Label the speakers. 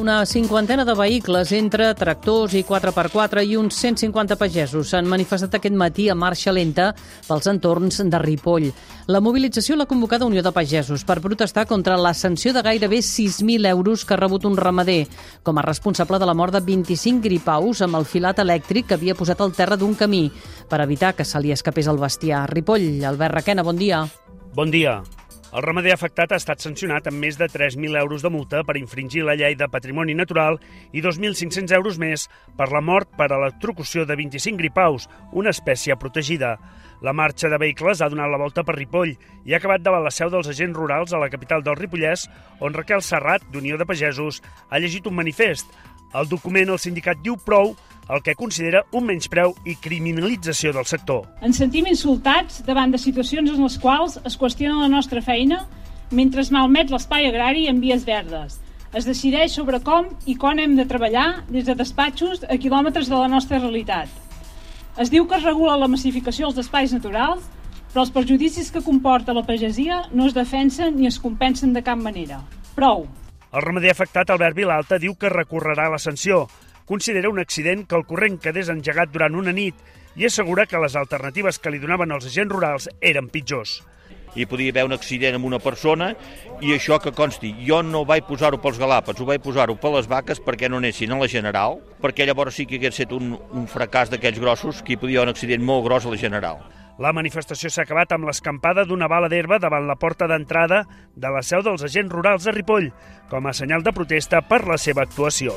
Speaker 1: Una cinquantena de vehicles entre tractors i 4x4 i uns 150 pagesos s'han manifestat aquest matí a marxa lenta pels entorns de Ripoll. La mobilització l'ha convocada Unió de Pagesos per protestar contra la sanció de gairebé 6.000 euros que ha rebut un ramader com a responsable de la mort de 25 gripaus amb el filat elèctric que havia posat al terra d'un camí per evitar que se li escapés el bestiar. Ripoll, Albert Requena, bon dia.
Speaker 2: Bon dia. El ramader afectat ha estat sancionat amb més de 3.000 euros de multa per infringir la llei de patrimoni natural i 2.500 euros més per la mort per electrocució de 25 gripaus, una espècie protegida. La marxa de vehicles ha donat la volta per Ripoll i ha acabat davant la seu dels agents rurals a la capital del Ripollès, on Raquel Serrat, d'Unió de Pagesos, ha llegit un manifest. El document el sindicat diu prou el que considera un menyspreu i criminalització del sector.
Speaker 3: Ens sentim insultats davant de situacions en les quals es qüestiona la nostra feina mentre es malmet l'espai agrari en vies verdes. Es decideix sobre com i quan hem de treballar des de despatxos a quilòmetres de la nostra realitat. Es diu que es regula la massificació dels espais naturals, però els perjudicis que comporta la pagesia no es defensen ni es compensen de cap manera. Prou!
Speaker 2: El ramader afectat, Albert Vilalta, diu que recorrerà la sanció, considera un accident que el corrent quedés engegat durant una nit i assegura que les alternatives que li donaven els agents rurals eren pitjors.
Speaker 4: Hi podia haver un accident amb una persona i això que consti, jo no vaig posar-ho pels galàpats, ho vaig posar-ho per les vaques perquè no anessin a la General, perquè llavors sí que hagués estat un, un fracàs d'aquells grossos que hi podia haver un accident molt gros a la General.
Speaker 2: La manifestació s'ha acabat amb l'escampada d'una bala d'herba davant la porta d'entrada de la seu dels agents rurals de Ripoll, com a senyal de protesta per la seva actuació.